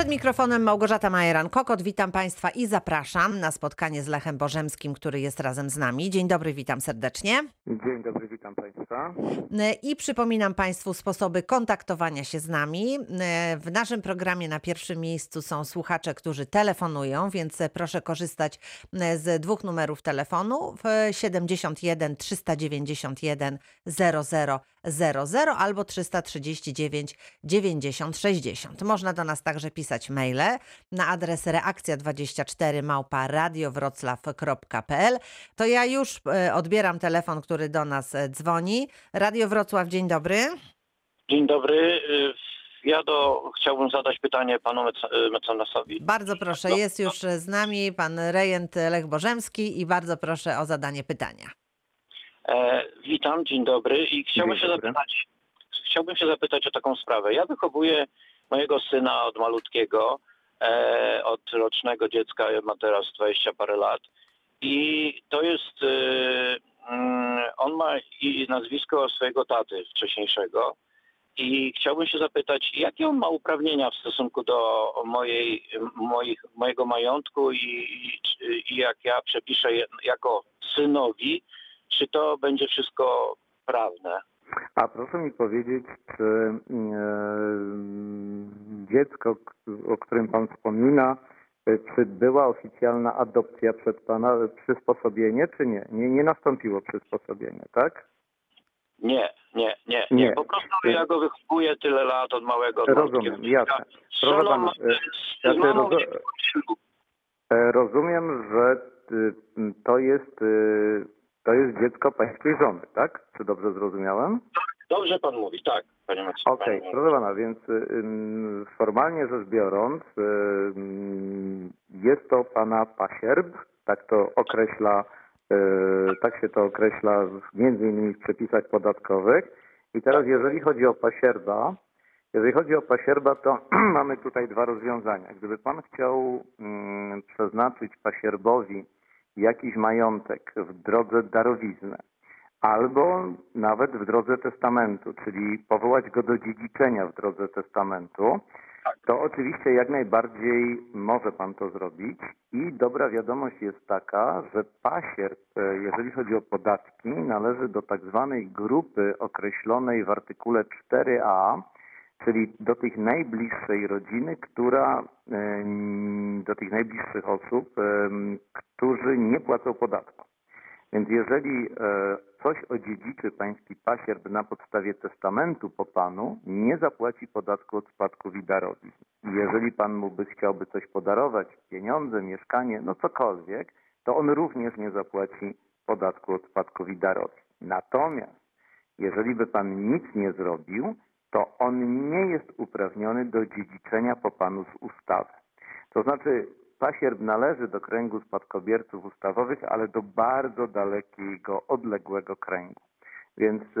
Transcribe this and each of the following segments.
Przed mikrofonem Małgorzata Majeran-Kokot. Witam Państwa i zapraszam na spotkanie z Lechem Bożemskim, który jest razem z nami. Dzień dobry, witam serdecznie. Dzień dobry, witam Państwa. I przypominam Państwu sposoby kontaktowania się z nami. W naszym programie na pierwszym miejscu są słuchacze, którzy telefonują, więc proszę korzystać z dwóch numerów telefonu 71 391 0000 albo 339 90 60. Można do nas także pisać maile na adres reakcja24 małpa radiowroclaw.pl. To ja już e, odbieram telefon, który do nas e, dzwoni. Radio Wrocław, dzień dobry. Dzień dobry. Y, Ja do, chciałbym zadać pytanie panu mece- mecenasowi. Bardzo proszę, jest już z nami pan rejent Lech Bożemski i bardzo proszę o zadanie pytania. E, witam, dzień dobry i chciałbym Dzień się dobry. zapytać, chciałbym się zapytać o taką sprawę. Ja wychowuję mojego syna od malutkiego, e, od rocznego dziecka, ma teraz 20 parę lat i to jest, e, mm, on ma i nazwisko swojego taty wcześniejszego i chciałbym się zapytać, jakie on ma uprawnienia w stosunku do mojej, moich, mojego majątku i, i, i jak ja przepiszę jako synowi, czy to będzie wszystko prawne? A proszę mi powiedzieć, czy e, dziecko, o którym Pan wspomina, e, czy była oficjalna adopcja przed Pana, e, przysposobienie, czy nie? Nie, nie nastąpiło przysposobienie, tak? Nie, nie, nie, nie. Nie. Po prostu ja go wychowuję tyle lat od małego. Rozumiem, jasne. Proszę pana, e, ja. E, Rozumiem, że to jest, to jest dziecko Pańskiej żony, tak? Czy dobrze zrozumiałem? Dobrze pan mówi, tak, panie mecenasie. Okej, proszę pana, więc y, ym, formalnie rzecz biorąc, y, ym, jest to pana pasierb, tak to określa, y, tak się to określa w- między innymi w przepisach podatkowych. I teraz jeżeli chodzi o pasierba, jeżeli chodzi o pasierba, to mamy tutaj dwa rozwiązania. Gdyby pan chciał mm, przeznaczyć pasierbowi jakiś majątek w drodze darowizny, albo nawet w drodze testamentu, czyli powołać go do dziedziczenia w drodze testamentu, to oczywiście jak najbardziej może pan to zrobić. I dobra wiadomość jest taka, że pasierb, e, jeżeli chodzi o podatki, należy do tak zwanej grupy określonej w artykule 4a, czyli do tych najbliższej rodziny, która, em, do tych najbliższych osób, em, którzy nie płacą podatku. Więc jeżeli e, coś odziedziczy pański pasierb na podstawie testamentu po panu, nie zapłaci podatku od spadków i darowizn. Jeżeli pan mu by chciałby coś podarować, pieniądze, mieszkanie, no cokolwiek, to on również nie zapłaci podatku od spadków i darowizn. Natomiast jeżeli by pan nic nie zrobił, to on nie jest uprawniony do dziedziczenia po panu z ustawy. To znaczy pasierb należy do kręgu spadkobierców ustawowych, ale do bardzo dalekiego, odległego kręgu. Więc e,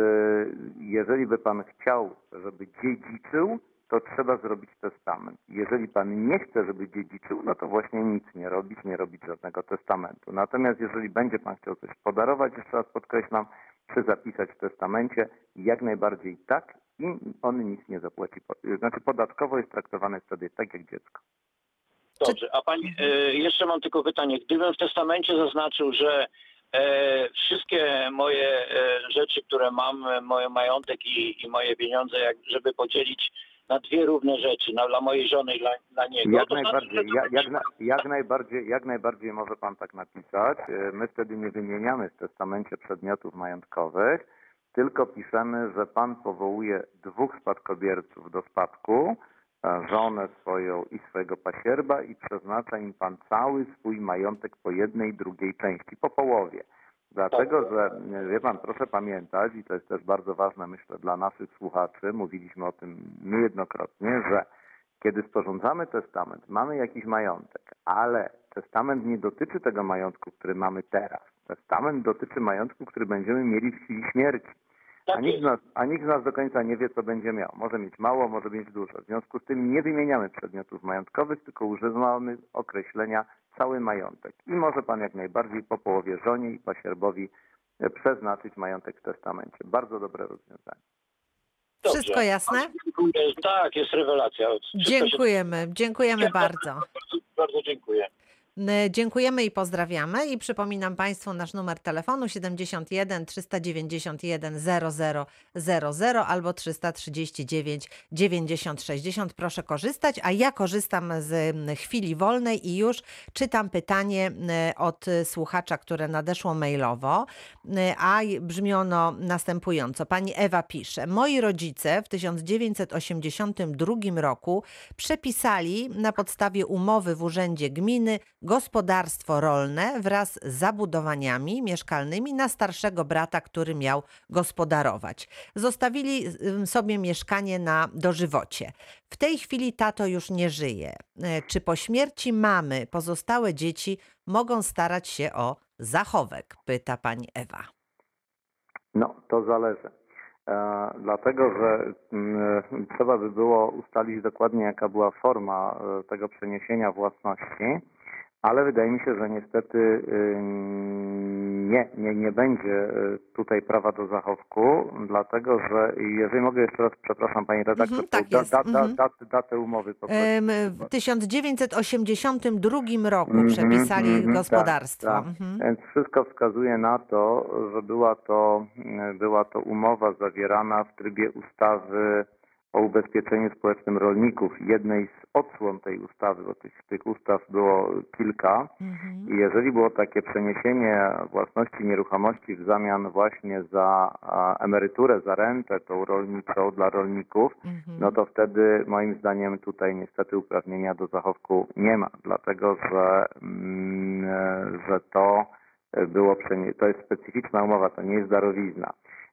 jeżeli by pan chciał, żeby dziedziczył, to trzeba zrobić testament. Jeżeli pan nie chce, żeby dziedziczył, no to właśnie nic nie robić, nie robić żadnego testamentu. Natomiast jeżeli będzie pan chciał coś podarować, jeszcze raz podkreślam, czy zapisać w testamencie, jak najbardziej tak i on nic nie zapłaci. Znaczy podatkowo jest traktowany wtedy tak jak dziecko. Dobrze, a pani, e, jeszcze mam tylko pytanie. Gdybym w testamencie zaznaczył, że e, wszystkie moje e, rzeczy, które mam, moje majątek i, i moje pieniądze, jak, żeby podzielić na dwie równe rzeczy, na, dla mojej żony i dla, dla niego. Jak to znaczy, najbardziej, to jak, będzie- jak, na, jak, najbardziej, jak najbardziej może pan tak napisać. My wtedy nie wymieniamy w testamencie przedmiotów majątkowych, tylko piszemy, że pan powołuje dwóch spadkobierców do spadku, e, żonę swoją i swojego pasierba i przeznacza im pan cały swój majątek po jednej, drugiej części, po połowie. Dlatego, że e, wie pan, proszę pamiętać, i to jest też bardzo ważne, myślę, dla naszych słuchaczy, mówiliśmy o tym niejednokrotnie, że kiedy sporządzamy testament, mamy jakiś majątek, ale testament nie dotyczy tego majątku, który mamy teraz. Testament dotyczy majątku, który będziemy mieli w chwili śmierci. A Tak nikt, jest. z nas, a nikt z nas do końca nie wie, co będzie miał. Może mieć mało, może mieć dużo. W związku z tym nie wymieniamy przedmiotów majątkowych, tylko używamy określenia cały majątek. I może pan jak najbardziej po połowie żonie i pasierbowi e, przeznaczyć majątek w testamencie. Bardzo dobre rozwiązanie. Dobrze. Wszystko jasne? Dziękuję. Tak, jest rewelacja. Wszystko Dziękujemy, dziękujemy bardzo. Bardzo, bardzo dziękuję. Dziękujemy i pozdrawiamy i przypominam Państwu nasz numer telefonu 71 391 0000 albo 339 90 60. Proszę korzystać, a ja korzystam z chwili wolnej i już czytam pytanie od słuchacza, które nadeszło mailowo, a brzmiono następująco. Pani Ewa pisze: Moi rodzice w 1982 roku przepisali na podstawie umowy w Urzędzie Gminy gospodarstwo rolne wraz z zabudowaniami mieszkalnymi na starszego brata, który miał gospodarować. Zostawili sobie mieszkanie na dożywocie. W tej chwili tato już nie żyje. E, Czy po śmierci mamy pozostałe dzieci mogą starać się o zachowek? Pyta pani Ewa. No, to zależy. E, dlatego, że mm, trzeba by było ustalić dokładnie, jaka była forma e, tego przeniesienia własności, ale wydaje mi się, że niestety y, nie, nie, nie będzie y, tutaj prawa do zachowku, dlatego, że jeżeli mogę jeszcze raz, przepraszam Pani redaktor, Mhm, tak da, da, da, mhm. dat, datę umowy W 1982 roku Mhm, przepisali mhm, gospodarstwo. tak, tak. Mhm. Więc wszystko wskazuje na to, że była to, mm, była to umowa zawierana w trybie ustawy o ubezpieczeniu społecznym rolników, jednej z odsłon tej ustawy, bo tych, tych ustaw było kilka. Mhm. I jeżeli było takie przeniesienie własności nieruchomości w zamian właśnie za emeryturę, za rentę tą rolniczą dla rolników, Mhm. no to wtedy moim zdaniem tutaj niestety uprawnienia do zachowku nie ma, dlatego że, mm, e, że to było to jest specyficzna umowa, to nie jest darowizna.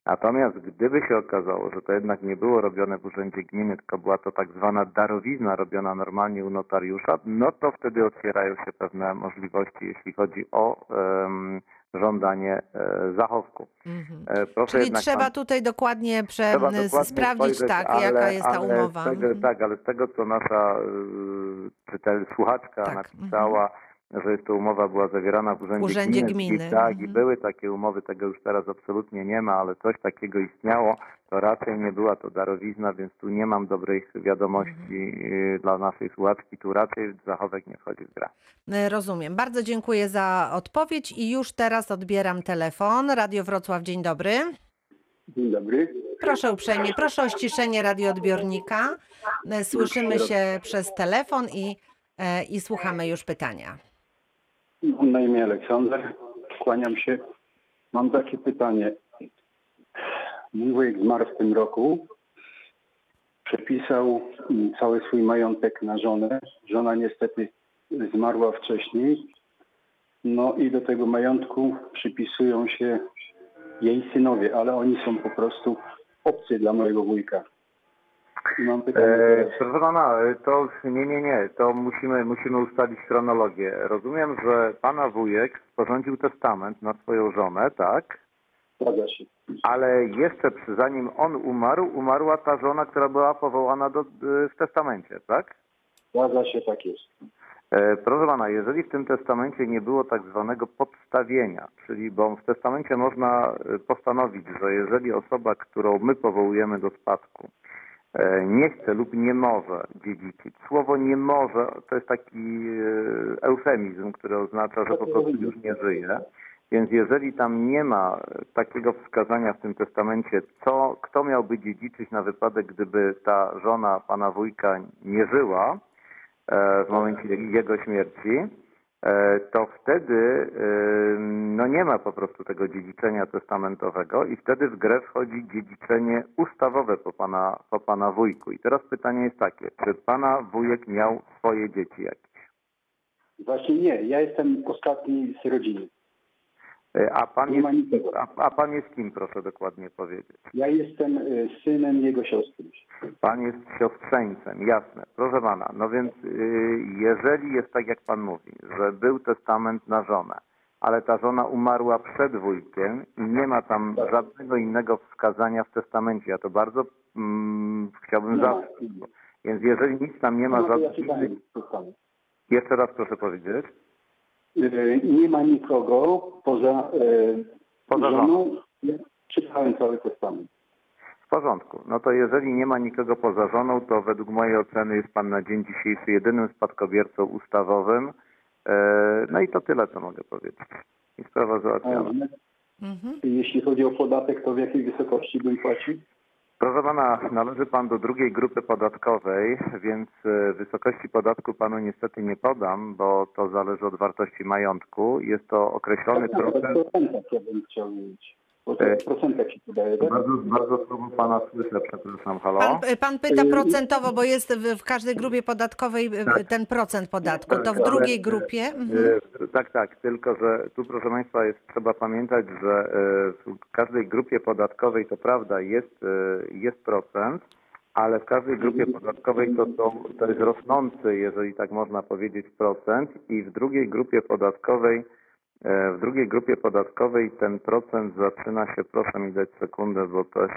Natomiast gdyby się okazało, że to jednak nie było robione w urzędzie gminy, tylko była to tak zwana darowizna robiona normalnie u notariusza, no to wtedy otwierają się pewne możliwości, jeśli chodzi o em, żądanie e, zachowku. Mhm. E, Czyli trzeba pan- tutaj dokładnie, prze, Trzeba dokładnie sprawdzić, spojrzeć, tak, ale, jaka jest ta umowa. Tego, Mhm. tak, ale z tego, co nasza y, czytel, słuchaczka Tak, napisała, że jest to umowa była zawierana w urzędzie, urzędzie gminy, gminy, I, tak, i mhm. były takie umowy, tego już teraz absolutnie nie ma, ale coś takiego istniało, to raczej nie była to darowizna, więc tu nie mam dobrych wiadomości Mhm. y, dla naszej słuchaczki, tu raczej zachowek nie wchodzi w grę. E, Rozumiem. Bardzo dziękuję za odpowiedź i już teraz odbieram telefon. Radio Wrocław, dzień dobry. Dzień dobry. Proszę uprzejmie, proszę o ściszenie radioodbiornika. E, Słyszymy się przez telefon i, e, i słuchamy już pytania. Mam na imię Aleksander. Kłaniam się. Mam takie pytanie. Mój wujek zmarł w tym roku. Przepisał mm, cały swój majątek na żonę. Żona niestety zmarła wcześniej. No i do tego majątku przypisują się jej synowie, ale oni są po prostu obcy dla mojego wujka. I mam pytanie E, proszę pana, e, to nie, nie, nie, to musimy, musimy ustalić chronologię. Rozumiem, że pana wujek sporządził testament na swoją żonę, tak? Zgadza się. Ale jeszcze przy, zanim on umarł, umarła ta żona, która była powołana do, w testamencie, tak? Zgadza się, tak jest. E, Proszę pana, jeżeli w tym testamencie nie było tak zwanego podstawienia, czyli bo w testamencie można e, postanowić, że jeżeli osoba, którą my powołujemy do spadku, e, nie chce lub nie może dziedziczyć. Słowo nie może to jest taki e, eufemizm, który oznacza, że po prostu już nie żyje. Więc jeżeli tam nie ma e, takiego wskazania w tym testamencie, co, kto miałby dziedziczyć na wypadek, gdyby ta żona pana wujka nie żyła, e, w momencie jego śmierci, e, to wtedy e, no nie ma po prostu tego dziedziczenia testamentowego i wtedy w grę wchodzi dziedziczenie ustawowe po pana, po pana wujku. I teraz pytanie jest takie, czy pana wujek miał swoje dzieci jakieś? Właśnie nie. Ja jestem ostatni z rodziny. E, A pan, Nie jest, nikogo. a, a pan jest kim, proszę dokładnie powiedzieć? Ja jestem y, synem jego siostry. Pan jest siostrzeńcem, jasne. Proszę pana, no więc y, jeżeli jest tak, jak pan mówi, że był testament na żonę, ale ta żona umarła przed wujkiem i nie ma tam Tak. żadnego innego wskazania w testamencie, ja to bardzo mm, chciałbym Nie ma. zaznaczyć. Więc jeżeli nic tam nie ma No to ja żadnych czytałem. Jeszcze raz proszę powiedzieć. Y, Nie ma nikogo poza, y, Poza żoną. Ja czytałem cały testament. W porządku. No to jeżeli nie ma nikogo poza żoną, to według mojej oceny jest pan na dzień dzisiejszy jedynym spadkobiercą ustawowym. E, No i to tyle, co mogę powiedzieć. I sprawa załatwiona. Mhm. Jeśli chodzi o podatek, to w jakiej wysokości bym płacił? Proszę pana, należy pan do drugiej grupy podatkowej, więc e, wysokości podatku panu niestety nie podam, bo to zależy od wartości majątku. Jest to określony procent. ja bym chciał wiedzieć. Bo to się podaje, tak? Bardzo, bardzo słabo pana słyszę, przepraszam, halo. Pan, pan pyta Y, procentowo, bo jest w, w każdej grupie podatkowej y, Tak. ten procent podatku. Tak, To w drugiej grupie? Mhm. Tak, tak, tylko że tu proszę Państwa jest trzeba pamiętać, że w każdej grupie podatkowej to prawda jest, jest procent, ale w każdej grupie podatkowej to, są, to jest rosnący, jeżeli tak można powiedzieć, procent i w drugiej grupie podatkowej w drugiej grupie podatkowej ten procent zaczyna się, proszę mi dać sekundę, bo też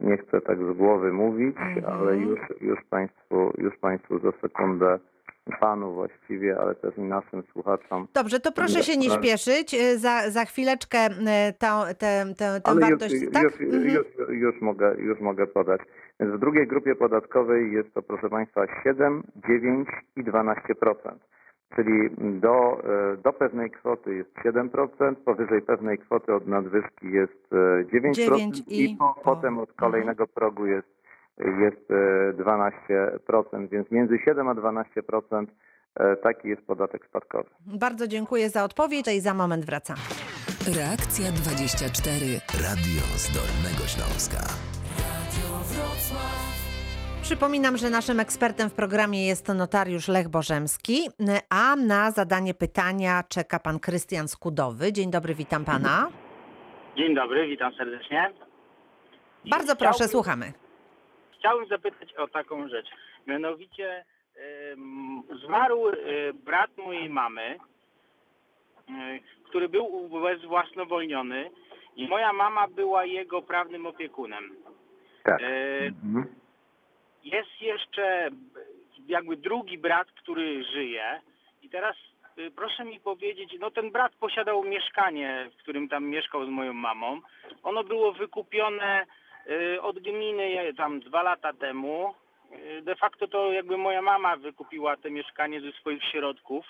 nie chcę tak z głowy mówić, Mhm. ale już, już Państwu, już Państwu za sekundę panu właściwie, ale też i naszym słuchaczom. Dobrze, to proszę się nie śpieszyć. Y, Za, za chwileczkę tą, tę, tę, tę Ale wartość. już, tak? już, Mhm. już, już, mogę, już mogę podać. Więc w drugiej grupie podatkowej jest to, proszę Państwa, 7, 9 i 12%. Czyli do, e, do pewnej kwoty jest 7%, powyżej pewnej kwoty od nadwyżki jest e, 9%, Dziewięć i, i- po, potem od kolejnego progu jest, jest e, 12%. Więc między 7 a 12% e, taki jest podatek spadkowy. Bardzo dziękuję za odpowiedź i za moment wracam. Reakcja 24. Radio z Dolnego Śląska. Przypominam, że naszym ekspertem w programie jest notariusz Lech Bożemski, a na zadanie pytania czeka pan Krystian Skudowy. Dzień dobry, witam pana. Dzień dobry, witam serdecznie. Bardzo proszę, Chciałbym- słuchamy. Chciałbym zapytać o taką rzecz. Mianowicie zmarł e, brat mojej mamy, e, który był ubezwłasnowolniony i moja mama była jego prawnym opiekunem. Tak. E, Mhm. Jest jeszcze jakby drugi brat, który żyje i teraz y, proszę mi powiedzieć, no ten brat posiadał mieszkanie, w którym tam mieszkał z moją mamą. Ono było wykupione y, od gminy tam dwa lata temu. Y, De facto to jakby moja mama wykupiła to mieszkanie ze swoich środków,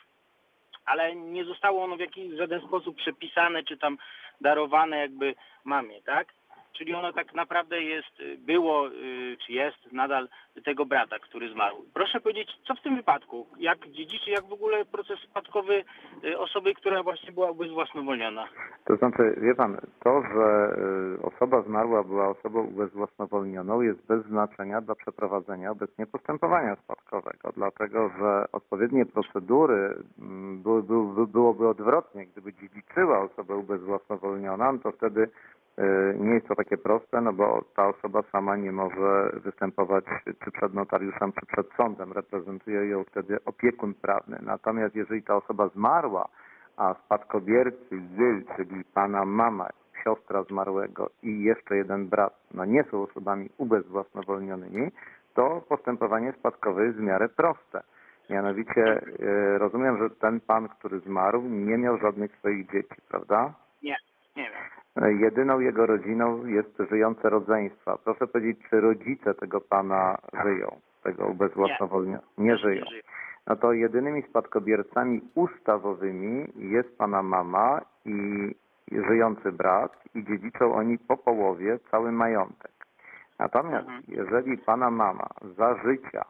ale nie zostało ono w jakiś żaden sposób przepisane czy tam darowane jakby mamie, tak? Czyli ono tak naprawdę jest, y, było, y, czy jest nadal tego brata, który zmarł. Proszę powiedzieć, co w tym wypadku? Jak dziedziczy, jak w ogóle proces spadkowy y, osoby, która właśnie była ubezwłasnowolniona? To znaczy, wie pan, to, że osoba zmarła była osobą ubezwłasnowolnioną jest bez znaczenia dla przeprowadzenia obecnie postępowania spadkowego, dlatego że odpowiednie procedury mm, były, były, byłoby odwrotnie. Gdyby dziedziczyła osobę ubezwłasnowolniona, no to wtedy nie jest to takie proste, no bo ta osoba sama nie może występować czy przed notariuszem, czy przed sądem. Reprezentuje ją wtedy opiekun prawny. Natomiast jeżeli ta osoba zmarła, a spadkobiercy jej, czyli pana mama, siostra zmarłego i jeszcze jeden brat, no nie są osobami ubezwłasnowolnionymi, to postępowanie spadkowe jest w miarę proste. Mianowicie e, rozumiem, że ten pan, który zmarł, nie miał żadnych swoich dzieci, prawda? Nie, nie wiem. E, Jedyną jego rodziną jest żyjące rodzeństwa. Proszę powiedzieć, czy rodzice tego pana żyją, tego ubezwłasnowolnionego? Nie żyją. żyję. no to jedynymi spadkobiercami ustawowymi jest pana mama i żyjący brat i dziedziczą oni po połowie cały majątek. Natomiast Mhm. jeżeli pana mama za życia,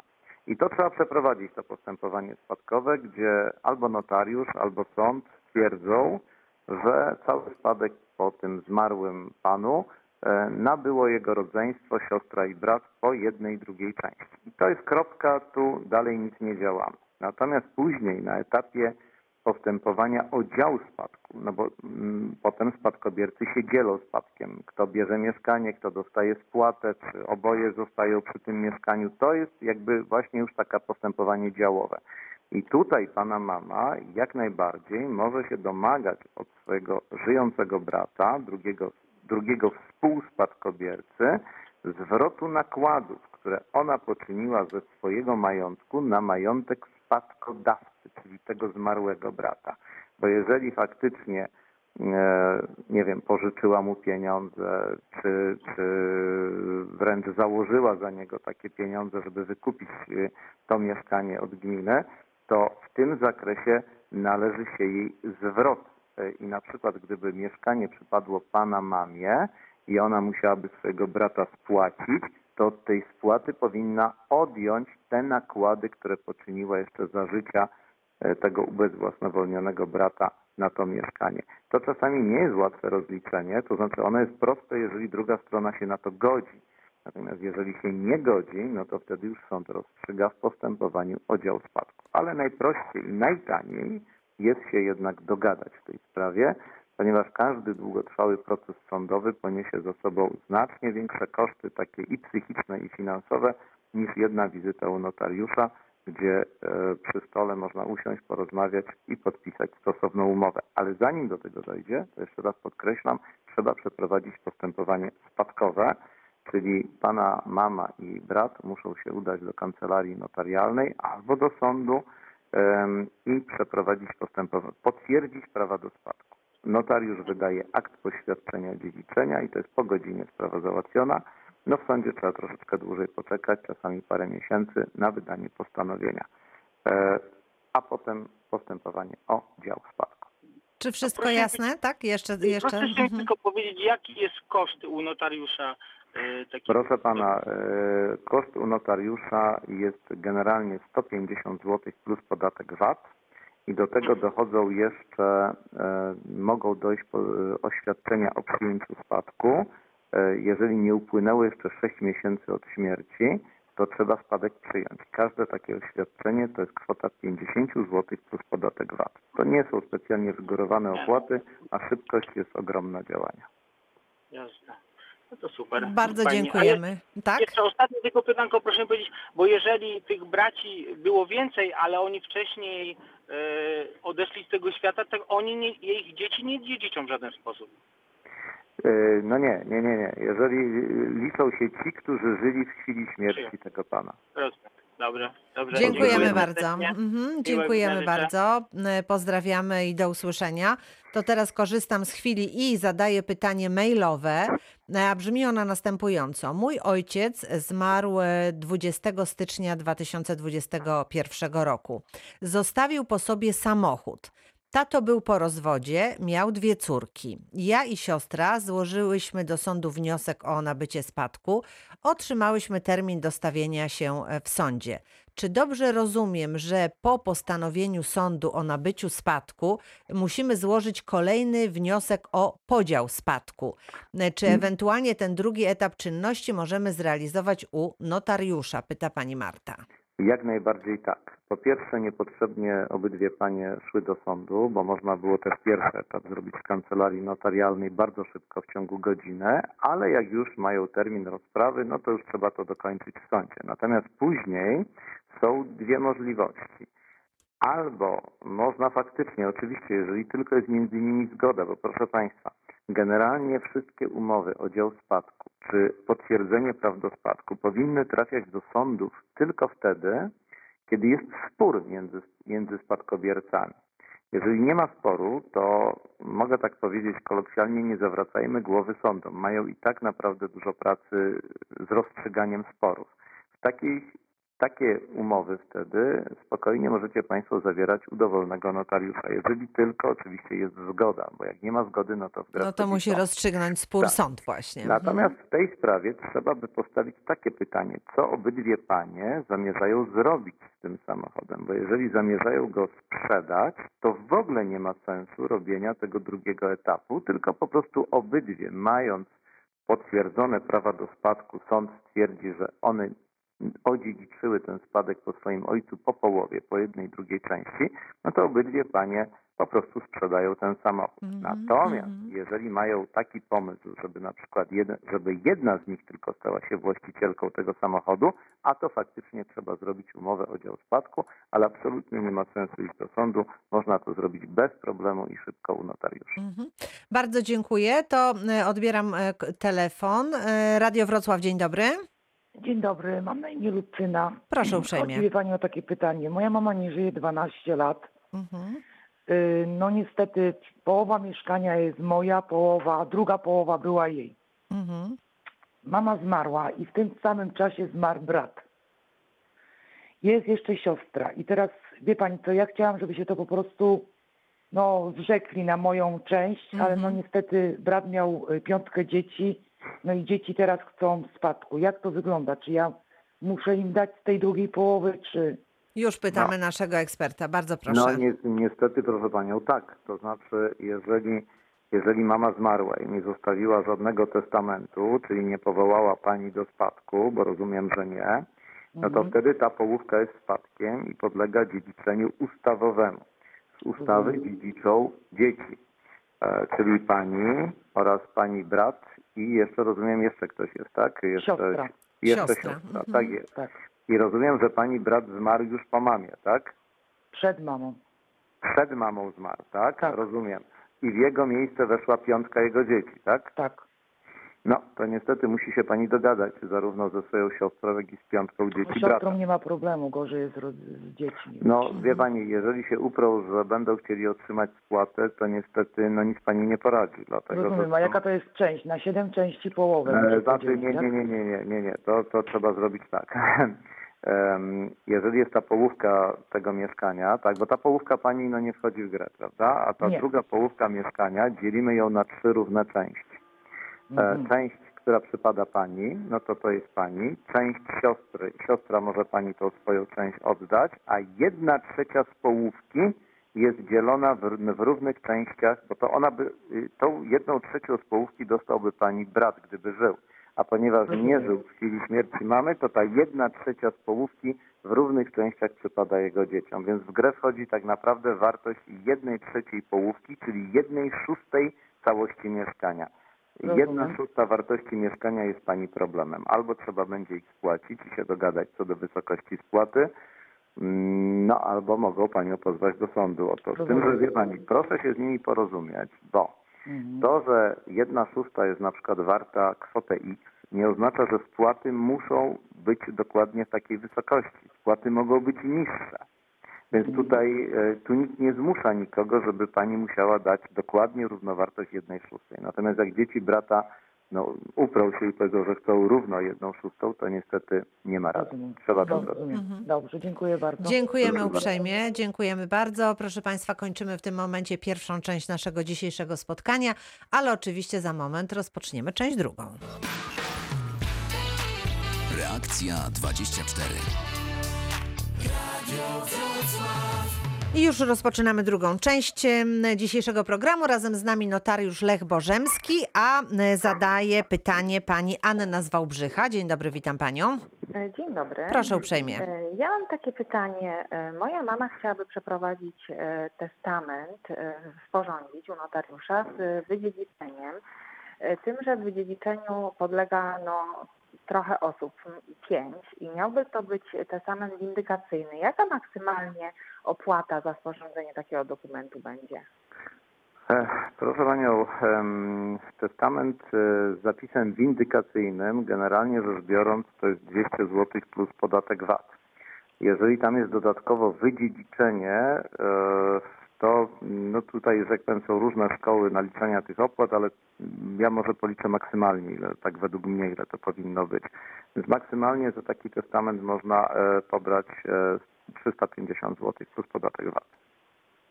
i to trzeba przeprowadzić to postępowanie spadkowe, gdzie albo notariusz, albo sąd twierdzą, że cały spadek po tym zmarłym panu e, nabyło jego rodzeństwo, siostra i brat po jednej drugiej części. I to jest kropka, tu dalej nic nie działamy. Natomiast później na etapie postępowania o dział spadku, no bo mm, potem spadkobiercy się dzielą spadkiem. Kto bierze mieszkanie, kto dostaje spłatę, czy oboje zostają przy tym mieszkaniu. To jest jakby właśnie już taka postępowanie działowe. I tutaj pana mama jak najbardziej może się domagać od swojego żyjącego brata, drugiego, drugiego współspadkobiercy, zwrotu nakładów, które ona poczyniła ze swojego majątku na majątek spadkodawcy, czyli tego zmarłego brata. Bo jeżeli faktycznie e, nie wiem, pożyczyła mu pieniądze, czy, czy wręcz założyła za niego takie pieniądze, żeby wykupić e, to mieszkanie od gminy, to w tym zakresie należy się jej zwrot. E, I na przykład, gdyby mieszkanie przypadło pana mamie i ona musiałaby swojego brata spłacić, to od tej spłaty powinna odjąć te nakłady, które poczyniła jeszcze za życia e, tego ubezwłasnowolnionego brata na to mieszkanie. To czasami nie jest łatwe rozliczenie, to znaczy ono jest proste, jeżeli druga strona się na to godzi. Natomiast jeżeli się nie godzi, no to wtedy już sąd rozstrzyga w postępowaniu o dział spadku. Ale najprościej i najtaniej jest się jednak dogadać w tej sprawie, ponieważ każdy długotrwały proces sądowy poniesie za sobą znacznie większe koszty, takie i psychiczne, i finansowe, niż jedna wizyta u notariusza, gdzie e, przy stole można usiąść, porozmawiać i podpisać stosowną umowę. Ale zanim do tego dojdzie, to jeszcze raz podkreślam, trzeba przeprowadzić postępowanie spadkowe, czyli pana mama i brat muszą się udać do kancelarii notarialnej albo do sądu i przeprowadzić postępowanie, potwierdzić prawa do spadku. Notariusz wydaje akt poświadczenia dziedziczenia i to jest po godzinie sprawa załatwiona. No w sądzie trzeba troszeczkę dłużej poczekać, czasami parę miesięcy na wydanie postanowienia. E, a potem postępowanie o dział spadku. Czy wszystko proszę- jasne? Tak? Jeszcze? jeszcze? Proszę Mhm. tylko powiedzieć, jaki jest koszt u notariusza taki. Proszę pana, e, koszt u notariusza jest generalnie 150 zł plus podatek VAT i do tego dochodzą jeszcze, e, mogą dojść oświadczenia o przyjęciu spadku. Jeżeli nie upłynęło jeszcze 6 miesięcy od śmierci, to trzeba spadek przyjąć. Każde takie oświadczenie to jest kwota 50 zł plus podatek VAT. To nie są specjalnie wygórowane opłaty, a szybkość jest ogromna działania. Jasne. No to super. Bardzo dziękujemy. Tak? Jeszcze ostatnie tylko pytanko, proszę mi powiedzieć, bo jeżeli tych braci było więcej, ale oni wcześniej e, odeszli z tego świata, to oni nie, ich dzieci nie dziedziczą w żaden sposób. Yy, No nie, nie, nie, nie. Jeżeli liczą się ci, którzy żyli w chwili śmierci Przyjął. tego pana. Rozumiem. Dobrze, dobrze. Dziękujemy Dziękuję bardzo. Mhm, dziękujemy bardzo. E, Pozdrawiamy i do usłyszenia. To teraz korzystam z chwili i zadaję pytanie mailowe, a brzmi ona następująco. Mój ojciec zmarł e, 20 stycznia 2021 roku. Zostawił po sobie samochód. Tato był po rozwodzie, miał dwie córki. Ja i siostra złożyłyśmy do sądu wniosek o nabycie spadku. Otrzymałyśmy termin dostawienia się e, w sądzie. Czy dobrze rozumiem, że po postanowieniu sądu o nabyciu spadku musimy złożyć kolejny wniosek o podział spadku? E, Czy ewentualnie ten drugi etap czynności możemy zrealizować u notariusza? Pyta pani Marta. Jak najbardziej tak. Po pierwsze, niepotrzebnie obydwie panie szły do sądu, bo można było też pierwszy etap zrobić w kancelarii notarialnej bardzo szybko, w ciągu godziny, ale jak już mają termin rozprawy, no to już trzeba to dokończyć w sądzie. Natomiast później są dwie możliwości. Albo można faktycznie, oczywiście, jeżeli tylko jest między nimi zgoda, bo proszę Państwa, generalnie wszystkie umowy o dział spadku czy potwierdzenie praw do spadku powinny trafiać do sądów tylko wtedy, kiedy jest spór między, między spadkobiercami. Jeżeli nie ma sporu, to mogę tak powiedzieć kolokwialnie, nie zawracajmy głowy sądom. Mają i tak naprawdę dużo pracy z rozstrzyganiem sporów. W takiej takie umowy wtedy spokojnie możecie Państwo zawierać u dowolnego notariusza, jeżeli tylko oczywiście jest zgoda, bo jak nie ma zgody, no to w No to musi sąd. rozstrzygnąć spór Tak. sąd właśnie. Natomiast w tej sprawie trzeba by postawić takie pytanie, co obydwie panie zamierzają zrobić z tym samochodem, bo jeżeli zamierzają go sprzedać, to w ogóle nie ma sensu robienia tego drugiego etapu, tylko po prostu obydwie mając potwierdzone prawa do spadku, sąd stwierdzi, że one odziedziczyły ten spadek po swoim ojcu po połowie, po jednej drugiej części, no to obydwie panie po prostu sprzedają ten samochód. Mhm, Natomiast mhm. jeżeli mają taki pomysł, żeby na przykład jeden, żeby jedna z nich tylko stała się właścicielką tego samochodu, a to faktycznie trzeba zrobić umowę o dział spadku, ale absolutnie nie ma sensu iść do sądu. Można to zrobić bez problemu i szybko u notariusza. Mhm. Bardzo dziękuję. To e, odbieram e, telefon. E, Radio Wrocław, dzień dobry. Dzień dobry, mam na imię Lucyna. Proszę uprzejmie. Chodzi Pani o takie pytanie. Moja mama nie żyje 12 lat. Mhm. y, no niestety połowa mieszkania jest moja, połowa, druga połowa była jej. Mhm. Mama zmarła i w tym samym czasie zmarł brat. Jest jeszcze siostra i teraz wie pani co, ja chciałam, żeby się to po prostu no wrzekli na moją część, ale no Mhm. niestety brat miał y, piątkę dzieci, no i dzieci teraz chcą spadku. Jak to wygląda? Czy ja muszę im dać z tej drugiej połowy, czy... Już pytamy naszego eksperta. Bardzo proszę. No ni niestety, proszę Panią, tak. To znaczy, jeżeli, jeżeli mama zmarła i nie zostawiła żadnego testamentu, czyli nie powołała Pani do spadku, bo rozumiem, że nie, no to wtedy ta połówka jest spadkiem i podlega dziedziczeniu ustawowemu. Z ustawy dziedziczą dzieci, e, czyli Pani oraz Pani brat i jeszcze rozumiem, jeszcze ktoś jest, tak? Jeszcze, Siostra. Jeszcze Siostra, siostra, mhm. tak jest. Tak, I rozumiem, że Pani brat zmarł już po mamie, tak? przed mamą. Przed mamą zmarł, tak? Tak. Rozumiem. I w jego miejsce weszła piątka jego dzieci, tak? Tak. No, to niestety musi się pani dogadać zarówno ze swoją siostrą, jak i z piątką Z dzieci siostrą brata. nie ma problemu, gorzej jest z dziećmi. No, wie pani, jeżeli się uprą, że będą chcieli otrzymać spłatę, to niestety no nic pani nie poradzi, dlatego Rozumiem, że a jaka to jest część? Na siedem części połowę. E, Znaczy, podzielić, nie, tak? nie, nie, nie, nie, nie, nie. To, to trzeba zrobić tak. Em, Jeżeli jest ta połówka tego mieszkania, tak, bo ta połówka pani no nie wchodzi w grę, prawda? A ta Nie. druga połówka mieszkania dzielimy ją na trzy równe części. E, Mhm. Część, która przypada pani, no to to jest pani. Część siostry, siostra może pani tą swoją część oddać, a jedna trzecia z połówki jest dzielona w, w równych częściach, bo to ona by, y, tą jedną trzecią z połówki dostałby pani brat, gdyby żył. A ponieważ nie żył w chwili śmierci mamy, to ta jedna trzecia z połówki w równych częściach przypada jego dzieciom. Więc w grę wchodzi tak naprawdę wartość jednej trzeciej połówki, czyli jednej szóstej całości mieszkania. Rozumiem. Jedna szósta wartości mieszkania jest pani problemem. Albo trzeba będzie ich spłacić i się dogadać co do wysokości spłaty, no albo mogą panią pozwać do sądu o to. Z tym, że wie pani, proszę się z nimi porozumieć, bo Mhm. to, że jedna szósta jest na przykład warta kwotę X, nie oznacza, że spłaty muszą być dokładnie w takiej wysokości. Spłaty mogą być niższe. Więc tutaj e, tu nikt nie zmusza nikogo, żeby pani musiała dać dokładnie równowartość jednej szóstej. Natomiast jak dzieci brata no, uprą się i powiedzą, że chcą równo jedną szóstą, to niestety nie ma rady. Trzeba to zrobić. rozumiem. Dobrze, dziękuję bardzo. Dziękujemy Proszę bardzo. uprzejmie, dziękujemy bardzo. Proszę Państwa, kończymy w tym momencie pierwszą część naszego dzisiejszego spotkania, ale oczywiście za moment rozpoczniemy część drugą. Reakcja 24. I już rozpoczynamy drugą część dzisiejszego programu. Razem z nami notariusz Lech Bożemski, a zadaje pytanie pani Anna z Wałbrzycha. Dzień dobry, witam panią. E, Dzień dobry. Proszę uprzejmie. E, Ja mam takie pytanie. E, Moja mama chciałaby przeprowadzić testament, sporządzić u notariusza z wydziedziczeniem. Tym, że wydziedziczeniu podlega no, trochę osób, pięć i miałby to być testament windykacyjny. Jaka maksymalnie opłata za sporządzenie takiego dokumentu będzie? Proszę Panią, testament e, z zapisem windykacyjnym, generalnie rzecz biorąc, to jest 200 zł plus podatek VAT. Jeżeli tam jest dodatkowo wydziedziczenie, e, to no tutaj, tak powiem, są różne szkoły naliczania tych opłat, ale ja może policzę maksymalnie, ile, tak według mnie, ile to powinno być. Więc maksymalnie za taki testament można e, pobrać e, 350 zł plus podatek VAT.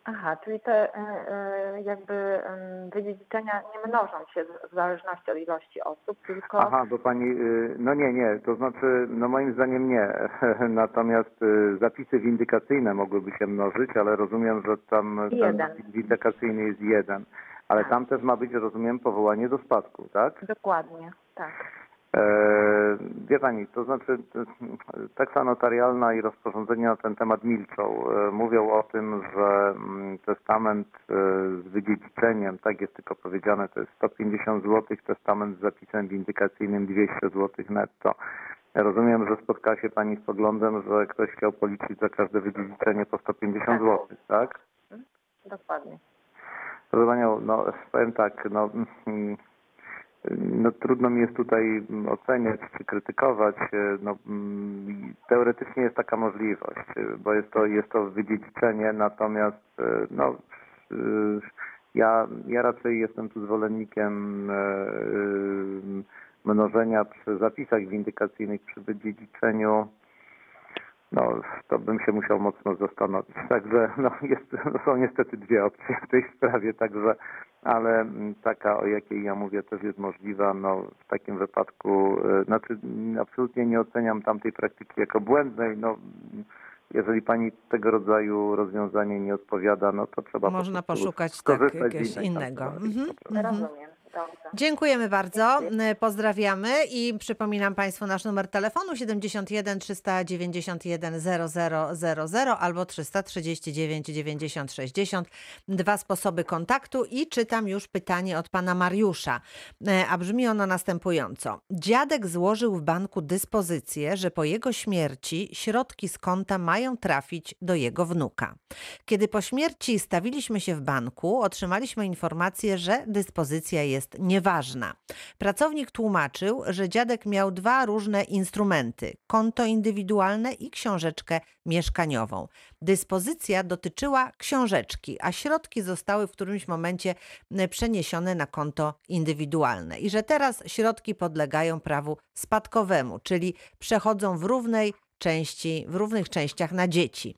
Aha, czyli te e, e, jakby em, wydziedziczenia nie mnożą się w- zależności od ilości osób, tylko Aha, bo pani, y, no nie, nie, to znaczy, no moim zdaniem nie. Natomiast y, zapisy windykacyjne mogłyby się mnożyć, ale rozumiem, że tam ten Jeden. zapis windykacyjny jest jeden. Ale Tak. tam też ma być, rozumiem, powołanie do spadku, tak? dokładnie, tak. E, wie pani, to znaczy taksa notarialna i rozporządzenia na ten temat milczą. E, mówią o tym, że mm, testament e, z wydziedziczeniem, tak jest tylko powiedziane, to jest 150 zł, testament z zapisem windykacyjnym 200 zł netto. Rozumiem, że spotka się pani z poglądem, że ktoś chciał policzyć za każde wydziedziczenie po 150 Tak. zł, tak? Dokładnie. Proszę Panią, no powiem tak, no, mm, no trudno mi jest tutaj oceniać czy krytykować. e, No, mm, teoretycznie jest taka możliwość, e, bo jest to, jest to wydziedziczenie, natomiast e, no, ja, ja raczej jestem tu zwolennikiem mnożenia przy zapisach windykacyjnych przy wydziedziczeniu. No, to bym się musiał mocno zastanowić. Także no, jest, no, są niestety dwie opcje w tej sprawie, także, ale mm, taka, o jakiej ja mówię, też jest możliwa. No, w takim wypadku, e, znaczy mm, absolutnie nie oceniam tamtej praktyki jako błędnej. No, jeżeli pani tego rodzaju rozwiązanie nie odpowiada, no to trzeba Można poszukać tak, jakiegoś innego. Mhm. Mhm. Rozumiem. Dziękujemy bardzo, y, pozdrawiamy i przypominam Państwu nasz numer telefonu 71 391 0000 albo 339 90 60. Dwa sposoby kontaktu i czytam już pytanie od Pana Mariusza, E, a brzmi ono następująco. Dziadek złożył w banku dyspozycję, że po jego śmierci środki z konta mają trafić do jego wnuka. Kiedy po śmierci stawiliśmy się w banku, otrzymaliśmy informację, że dyspozycja jest nieważna. Pracownik tłumaczył, że dziadek miał dwa różne instrumenty: konto indywidualne i książeczkę mieszkaniową. Dyspozycja dotyczyła książeczki, a środki zostały w którymś momencie przeniesione na konto indywidualne i że teraz środki podlegają prawu spadkowemu, czyli przechodzą w równej części, w równych częściach na dzieci.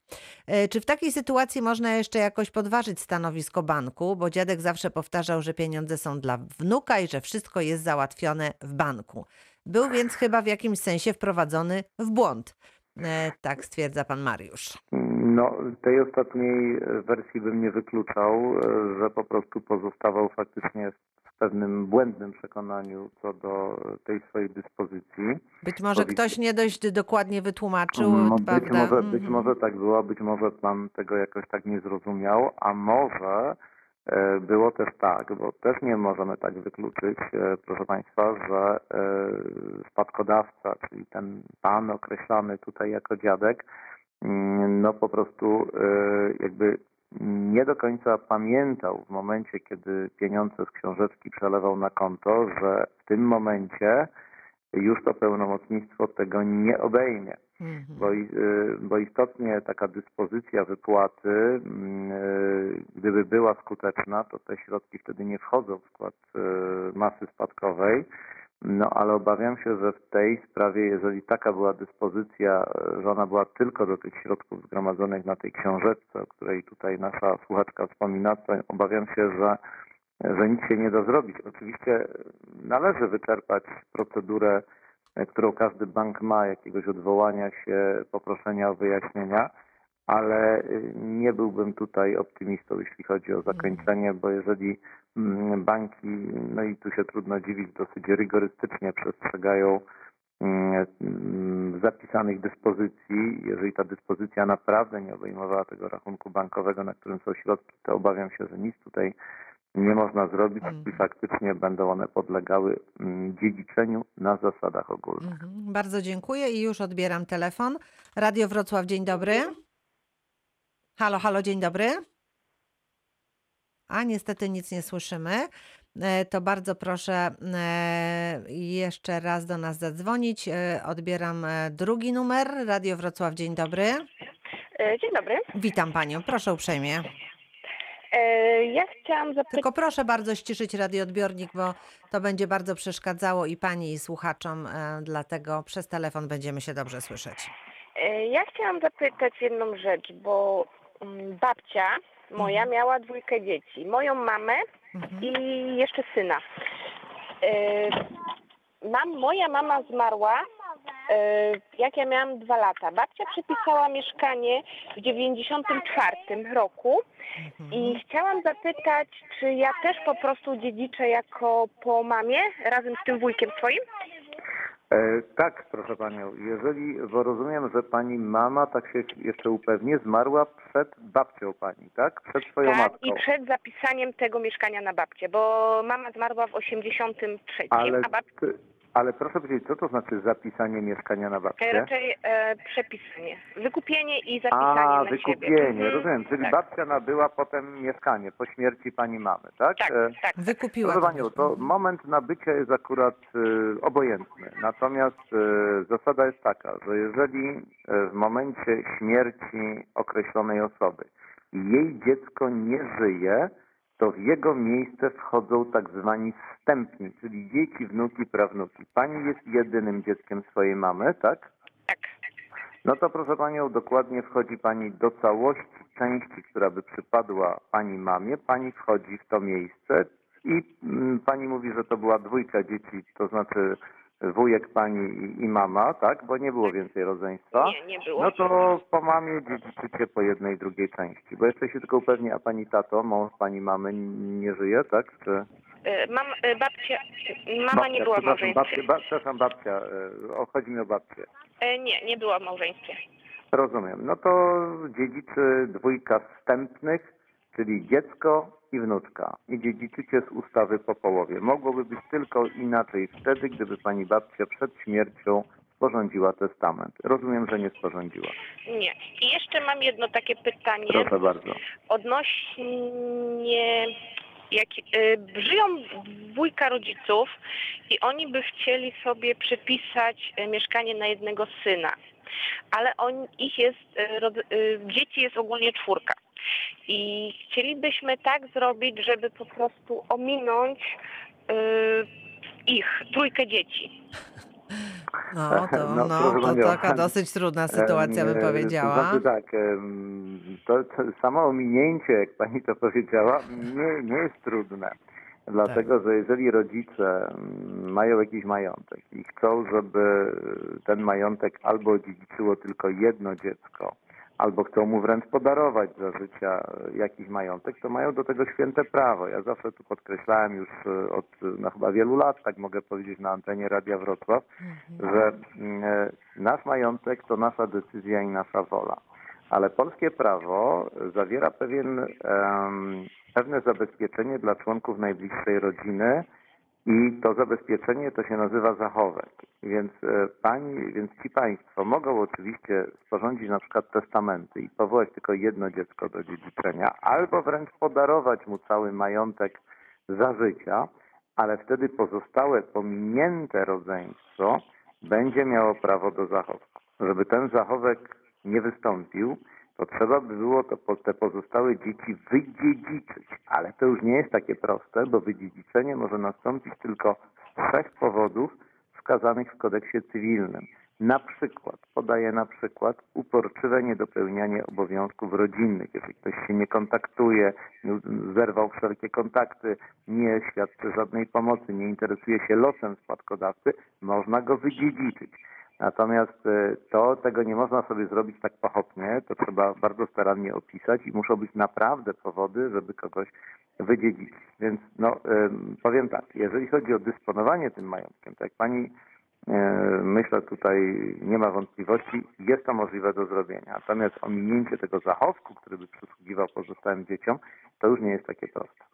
E, Czy w takiej sytuacji można jeszcze jakoś podważyć stanowisko banku? Bo dziadek zawsze powtarzał, że pieniądze są dla wnuka i że wszystko jest załatwione w banku. Był więc chyba w jakimś sensie wprowadzony w błąd. E, Tak stwierdza pan Mariusz. No, tej ostatniej wersji bym nie wykluczał, e, że po prostu pozostawał faktycznie w pewnym błędnym przekonaniu co do tej swojej dyspozycji. Być może Powiedz- ktoś nie dość dokładnie wytłumaczył, No, być, może, być Mhm. może tak było, być może pan tego jakoś tak nie zrozumiał, a może e, było też tak, bo też nie możemy tak wykluczyć, e, proszę państwa, że e, spadkodawca, czyli ten pan określany tutaj jako dziadek, mm, no po prostu e, jakby nie do końca pamiętał w momencie, kiedy pieniądze z książeczki przelewał na konto, że w tym momencie już to pełnomocnictwo tego nie obejmie Mhm. bo, y, bo istotnie taka dyspozycja wypłaty, y, gdyby była skuteczna, to te środki wtedy nie wchodzą w skład y, masy spadkowej. No ale obawiam się, że w tej sprawie, jeżeli taka była dyspozycja, y, że ona była tylko do tych środków zgromadzonych na tej książeczce, o której tutaj nasza słuchaczka wspomina, to obawiam się, że że nic się nie da zrobić. Oczywiście należy wyczerpać procedurę e, którą każdy bank ma, jakiegoś odwołania się, poproszenia o wyjaśnienia, ale y, nie byłbym tutaj optymistą, jeśli chodzi o zakończenie, bo jeżeli mm, banki, no i tu się trudno dziwić, dosyć rygorystycznie przestrzegają mm, mm, zapisanych dyspozycji, jeżeli ta dyspozycja naprawdę nie obejmowała tego rachunku bankowego, na którym są środki, to obawiam się, że nic tutaj nie można zrobić i faktycznie będą one podlegały dziedziczeniu na zasadach ogólnych. Mhm. Bardzo dziękuję i już odbieram telefon. Radio Wrocław, dzień dobry. Halo, halo, dzień dobry. A niestety nic nie słyszymy. E, To bardzo proszę e, jeszcze raz do nas zadzwonić. E, Odbieram drugi numer. Radio Wrocław, dzień dobry. Dzień dobry. Witam panią, proszę uprzejmie. Ja chciałam zapytać, Tylko proszę bardzo ściszyć radioodbiornik, bo to będzie bardzo przeszkadzało i pani, i słuchaczom, dlatego przez telefon będziemy się dobrze słyszeć. ja chciałam zapytać jedną rzecz, bo babcia moja miała dwójkę dzieci. Moją mamę Mhm. i jeszcze syna. E, Mam, moja mama zmarła, e, jak ja miałam dwa lata. Babcia przepisała mieszkanie w 94 roku i chciałam zapytać, czy ja też po prostu dziedziczę jako po mamie razem z tym wujkiem swoim? E, tak, proszę panią, jeżeli, bo rozumiem, że pani mama, tak się jeszcze upewnię, zmarła przed babcią pani, tak? Przed swoją Tak, matką. i przed zapisaniem tego mieszkania na babcię, bo mama zmarła w 83, Ale, a babcia ty- ale proszę powiedzieć, co to znaczy zapisanie mieszkania na babcię? raczej e, przepisanie. Wykupienie i zapisanie A, na wykupienie, siebie. Mhm, rozumiem. Czyli tak. babcia nabyła potem mieszkanie po śmierci pani mamy, tak? Tak, E, tak. Wykupiła. Proszę to Panią, to moment nabycia jest akurat y, obojętny. Natomiast y, zasada jest taka, że jeżeli y, w momencie śmierci określonej osoby i jej dziecko nie żyje, to w jego miejsce wchodzą tak zwani wstępni, czyli dzieci, wnuki, prawnuki. Pani jest jedynym dzieckiem swojej mamy, tak? Tak. No to proszę Panią, dokładnie wchodzi Pani do całości części, która by przypadła Pani mamie. Pani wchodzi w to miejsce i mm, Pani mówi, że to była dwójka dzieci, to znaczy wujek Pani i, mama, tak? Bo nie było więcej rodzeństwa. Nie, nie było. No to po mamie dziedziczycie po jednej i drugiej części. Bo jeszcze się tylko upewnię, a Pani tato, mąż Pani mamy nie żyje, tak? Czy... Y, Mam, y, babcia, mama nie była w przepraszam, babcia, małżeństwie. ba, przepraszam, babcia, e, chodzi mi o babcię. Nie, nie była w małżeństwie. Rozumiem. No to dziedziczy dwójka wstępnych, czyli dziecko i wnuczka. I dziedziczycie z ustawy po połowie. Mogłoby być tylko inaczej wtedy, gdyby pani babcia przed śmiercią sporządziła testament. Rozumiem, że nie sporządziła. Nie. I jeszcze mam jedno takie pytanie Proszę bardzo. odnośnie jak y, żyją dwójka rodziców i oni by chcieli sobie przypisać y, mieszkanie na jednego syna, ale on, ich jest, y, y, dzieci jest ogólnie czwórka. I chcielibyśmy tak zrobić, żeby po prostu ominąć y, ich, trójkę dzieci. No, to, No, no, to taka dosyć trudna sytuacja, bym e, powiedziała. To znaczy tak, to, to samo ominięcie, jak pani to powiedziała, nie, nie jest trudne. Dlatego, że jeżeli rodzice mm, mają jakiś majątek i chcą, żeby ten majątek albo odziedziczyło tylko jedno dziecko, albo chcą mu wręcz podarować za życia jakiś majątek, to mają do tego święte prawo. Ja zawsze tu podkreślałem już e, od no, chyba wielu lat, tak mogę powiedzieć na antenie Radia Wrocław, że mm, e, nasz majątek to nasza decyzja i nasza wola. Ale polskie prawo zawiera pewien, pewne zabezpieczenie dla członków najbliższej rodziny i to zabezpieczenie to się nazywa zachowek. Więc e, pani, więc ci państwo mogą oczywiście sporządzić na przykład testamenty i powołać tylko jedno dziecko do dziedziczenia, albo wręcz podarować mu cały majątek za życia, ale wtedy pozostałe pominięte rodzeństwo będzie miało prawo do zachowku. Żeby ten zachowek nie wystąpił, to trzeba by było to, te pozostałe dzieci wydziedziczyć. Ale to już nie jest takie proste, bo wydziedziczenie może nastąpić tylko z trzech powodów wskazanych w kodeksie cywilnym. Na przykład, podaję na przykład, uporczywe niedopełnianie obowiązków rodzinnych. Jeżeli ktoś się nie kontaktuje, zerwał wszelkie kontakty, nie świadczy żadnej pomocy, nie interesuje się losem spadkodawcy, można go wydziedziczyć. Natomiast e, to tego nie można sobie zrobić tak pochopnie, to trzeba bardzo starannie opisać i muszą być naprawdę powody, żeby kogoś wydziedziczyć. Więc no, em, powiem tak, jeżeli chodzi o dysponowanie tym majątkiem, to jak pani e, myślę tutaj nie ma wątpliwości, jest to możliwe do zrobienia. Natomiast ominięcie tego zachowku, który by przysługiwał pozostałym dzieciom, to już nie jest takie proste.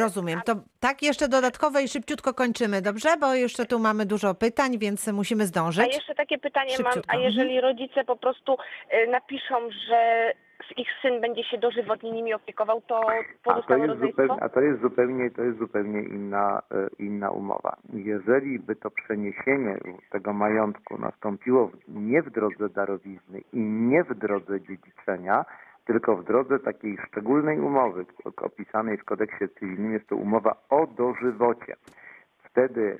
Rozumiem. To tak jeszcze dodatkowe i szybciutko kończymy, dobrze? Bo jeszcze tu mamy dużo pytań, więc musimy A zdążyć. jeszcze takie pytanie mam, Szybciutko, a mhm. jeżeli rodzice po prostu y, napiszą, że ich syn będzie się dożywotnie nimi opiekował, to A to pozostałe jest rodzeństwo? zupełnie, a to jest zupełnie, to jest zupełnie inna, e, inna umowa. Jeżeli by to przeniesienie tego majątku nastąpiło nie w drodze darowizny i nie w drodze dziedziczenia, tylko w drodze takiej szczególnej umowy opisanej w kodeksie cywilnym, jest to umowa o dożywocie. Wtedy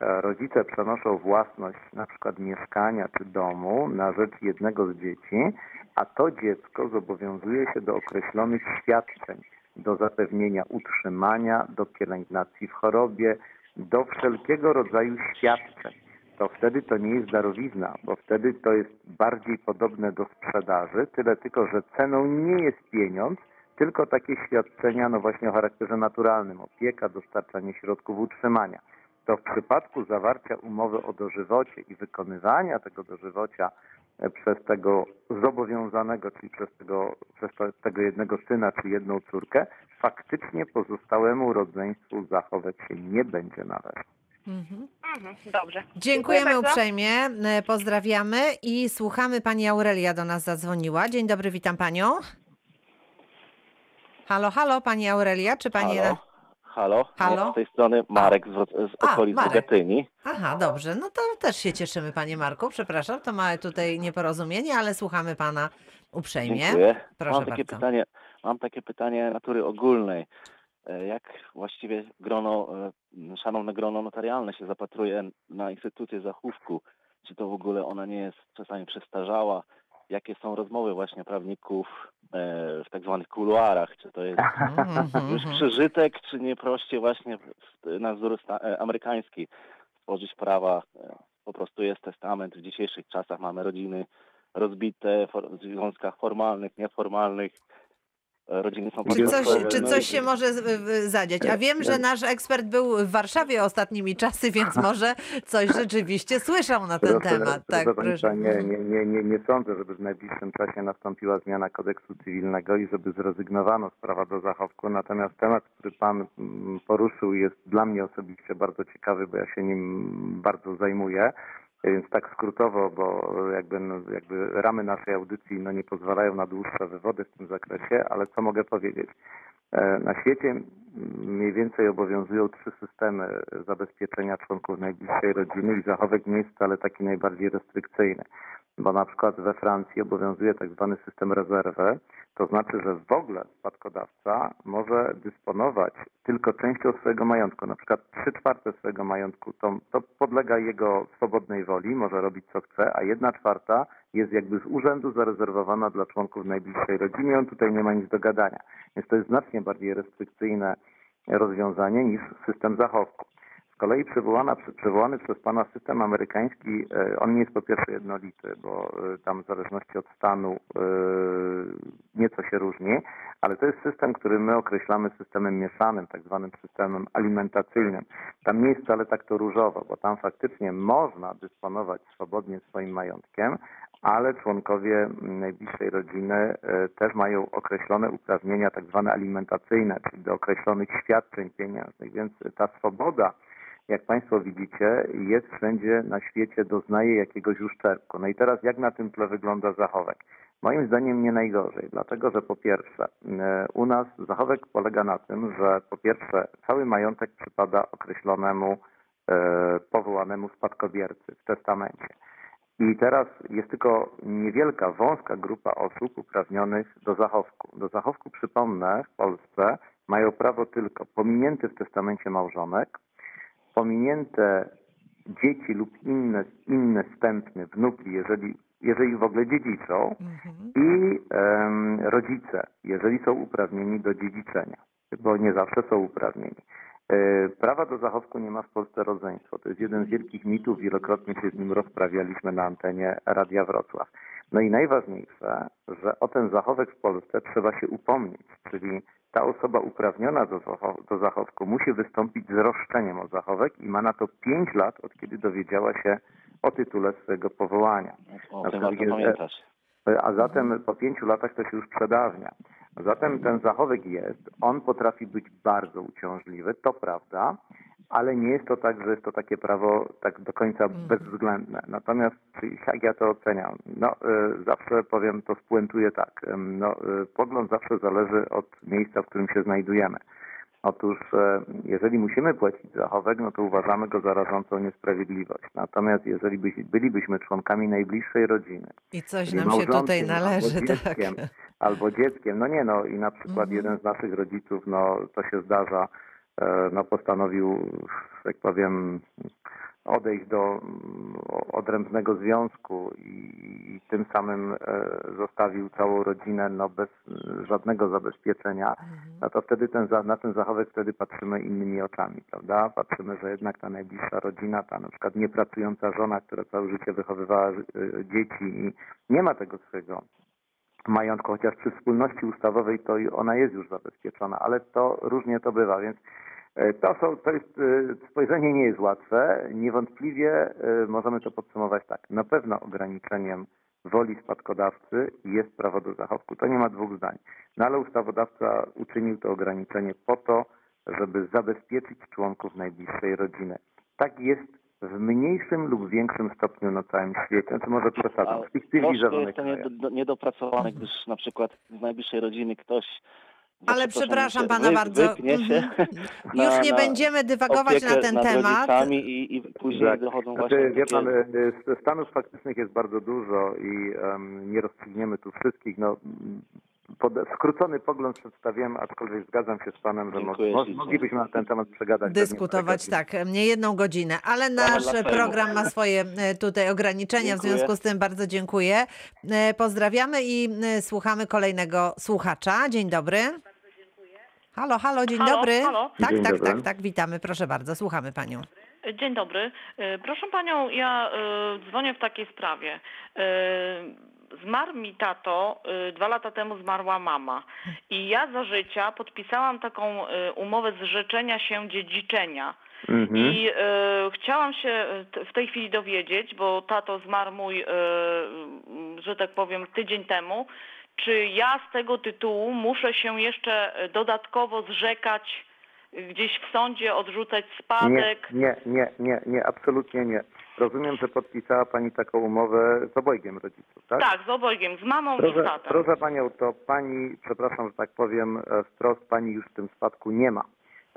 e, rodzice przenoszą własność na przykład mieszkania czy domu na rzecz jednego z dzieci, a to dziecko zobowiązuje się do określonych świadczeń, do zapewnienia utrzymania, do pielęgnacji w chorobie, do wszelkiego rodzaju świadczeń. To wtedy to nie jest darowizna, bo wtedy to jest bardziej podobne do sprzedaży, tyle tylko, że ceną nie jest pieniądz, tylko takie świadczenia, no właśnie o charakterze naturalnym, opieka, dostarczanie środków utrzymania to w przypadku zawarcia umowy o dożywocie i wykonywania tego dożywocia e, przez tego zobowiązanego, czyli przez tego, przez tego jednego syna czy jedną córkę, faktycznie pozostałemu rodzeństwu zachowek się nie będzie należał. Mhm. Mhm, dobrze. Dziękujemy bardzo. uprzejmie, e, pozdrawiamy i słuchamy. Pani Aurelia do nas zadzwoniła. Dzień dobry, witam panią. Halo, halo, pani Aurelia, czy pani... Halo? Halo? Halo? Z tej strony Marek z, z A, okolic Marek. Bogatyni. Aha, dobrze, no to też się cieszymy, panie Marku. Przepraszam, to małe tutaj nieporozumienie, ale słuchamy pana uprzejmie. Dziękuję. Proszę mam takie bardzo. pytanie, mam takie pytanie natury ogólnej. E, Jak właściwie grono, e, szanowne grono notarialne się zapatruje na instytucję zachówku? Czy to w ogóle ona nie jest czasami przestarzała? Jakie są rozmowy właśnie prawników e, w tak zwanych kuluarach? Czy to jest Mhm, już mhm. przeżytek, czy nie prościej właśnie na wzór amerykański stworzyć prawa? Po prostu jest testament. W dzisiejszych czasach mamy rodziny rozbite w związkach formalnych, nieformalnych. Rodziny są Czy coś, czy no coś się może zadziać? A wiem, że nasz ekspert był w Warszawie ostatnimi czasy, więc może coś rzeczywiście słyszał na ten temat. Tak, proszę. nie, nie, nie, nie, nie sądzę, żeby w najbliższym czasie nastąpiła zmiana kodeksu cywilnego i żeby zrezygnowano z prawa do zachowku. Natomiast temat, który Pan mm, poruszył jest dla mnie osobiście bardzo ciekawy, bo ja się nim bardzo zajmuję. Więc tak skrótowo, bo jakby, no, jakby ramy naszej audycji no, nie pozwalają na dłuższe wywody w tym zakresie, ale co mogę powiedzieć? E, Na świecie mniej więcej obowiązują trzy systemy zabezpieczenia członków najbliższej rodziny i zachowek nie jest wcale taki najbardziej restrykcyjny. Bo na przykład we Francji obowiązuje tak zwany system rezerwy, to znaczy, że w ogóle spadkodawca może dysponować tylko częścią swojego majątku, na przykład trzy czwarte swojego majątku, to, to podlega jego swobodnej woli, może robić co chce, a jedna czwarta jest jakby z urzędu zarezerwowana dla członków najbliższej rodziny on tutaj nie ma nic do gadania. Więc to jest znacznie bardziej restrykcyjne rozwiązanie niż system zachowku. Kolei przywołana, przywołany przez Pana system amerykański, e, on nie jest po pierwsze jednolity, bo e, tam w zależności od stanu e, nieco się różni, ale to jest system, który my określamy systemem mieszanym, tak zwanym systemem alimentacyjnym. Tam nie jest wcale tak to różowo, bo tam faktycznie można dysponować swobodnie swoim majątkiem, ale członkowie najbliższej rodziny też mają określone uprawnienia tak zwane alimentacyjne, czyli do określonych świadczeń pieniężnych, więc ta swoboda jak Państwo widzicie, jest wszędzie na świecie, doznaje jakiegoś uszczerbku. No i teraz jak na tym tle wygląda zachowek? Moim zdaniem nie najgorzej, dlatego że po pierwsze e, u nas zachowek polega na tym, że po pierwsze cały majątek przypada określonemu e, powołanemu spadkobiercy w testamencie. I teraz jest tylko niewielka, wąska grupa osób uprawnionych do zachowku. Do zachowku, przypomnę, w Polsce mają prawo tylko pominięty w testamencie małżonek, pominięte dzieci lub inne, inne wstępne wnuki, jeżeli, jeżeli w ogóle dziedziczą Mhm. i em, rodzice, jeżeli są uprawnieni do dziedziczenia, bo nie zawsze są uprawnieni. E, Prawa do zachowku nie ma w Polsce rodzeństwo. To jest jeden z wielkich mitów, wielokrotnie się z nim rozprawialiśmy na antenie Radia Wrocław. No i najważniejsze, że o ten zachowek w Polsce trzeba się upomnieć, czyli ta osoba uprawniona do, do zachowku musi wystąpić z roszczeniem o zachowek i ma na to 5 lat, od kiedy dowiedziała się o tytule swojego powołania. O Na przykład pamiętać. a zatem po pięciu latach to się już przedawnia. Zatem ten zachowek jest, on potrafi być bardzo uciążliwy, to prawda, ale nie jest to tak, że jest to takie prawo tak do końca bezwzględne. Natomiast jak ja to oceniam? No y, zawsze powiem, to spuentuję tak. No, y, pogląd zawsze zależy od miejsca, w którym się znajdujemy. Otóż e, jeżeli musimy płacić zachowek, no to uważamy go za rażącą niesprawiedliwość. Natomiast jeżeli byś, bylibyśmy członkami najbliższej rodziny, I coś nam się tutaj należy, albo tak. dzieckiem, albo dzieckiem, no nie no i na przykład Mhm. jeden z naszych rodziców, no to się zdarza, no postanowił, jak powiem, odejść do mm, odrębnego związku i, tym samym e, zostawił całą rodzinę no bez e, żadnego zabezpieczenia, no to wtedy ten, na ten zachowek wtedy patrzymy innymi oczami, prawda? Patrzymy, że jednak ta najbliższa rodzina, ta na przykład niepracująca żona, która całe życie wychowywała e, dzieci i nie ma tego swojego majątku, chociaż przy wspólności ustawowej to ona jest już zabezpieczona, ale to różnie to bywa, więc e, to, są, to jest, e, spojrzenie nie jest łatwe. Niewątpliwie e, możemy to podsumować tak. Na pewno ograniczeniem woli spadkodawcy jest prawo do zachowku. To nie ma dwóch zdań. No ale ustawodawca uczynił to ograniczenie po to, żeby zabezpieczyć członków najbliższej rodziny. Tak jest w mniejszym lub większym stopniu na całym świecie. Znaczy może przesadzam. W tych cywilizowanych jest to krajach. niedo- niedopracowane, gdyż na przykład z najbliższej rodziny ktoś Ale przepraszam, pana wy- bardzo. Mhm. na, Już nie będziemy dywagować na ten temat. i, i później Tak. dochodzą Znaczy, właśnie wie pan, y, stanów faktycznych jest bardzo dużo i em, nie rozstrzygniemy tu wszystkich. No, skrócony pogląd przedstawiłem, aczkolwiek zgadzam się z panem, że Dziękuję mo, moglibyśmy na ten temat przegadać. Dyskutować tak, nie jedną godzinę, ale nasz Sejmu. program ma swoje e, tutaj ograniczenia, w Dziękuję. związku z tym bardzo dziękuję. E, Pozdrawiamy i e, słuchamy kolejnego słuchacza. Dzień dobry. Halo, halo, dzień Halo, dobry. halo. Tak, Dzień tak, dobry. tak, tak, witamy, proszę bardzo, słuchamy panią. Dzień dobry. Proszę panią, ja dzwonię w takiej sprawie. Zmarł mi tato, e, dwa lata temu zmarła mama. I ja za życia podpisałam taką e, umowę zrzeczenia się dziedziczenia. Mhm. I e, chciałam się w tej chwili dowiedzieć, bo tato zmarł mój, e, że tak powiem, tydzień temu, czy ja z tego tytułu muszę się jeszcze dodatkowo zrzekać gdzieś w sądzie, odrzucać Nie, spadek? nie, nie, nie, nie, absolutnie nie. Rozumiem, że podpisała pani taką umowę z obojgiem rodziców, tak? Tak, z obojgiem, z mamą i z Proszę, tatą. proszę panią, to pani, przepraszam, że tak powiem e, wprost, pani już w tym spadku nie ma.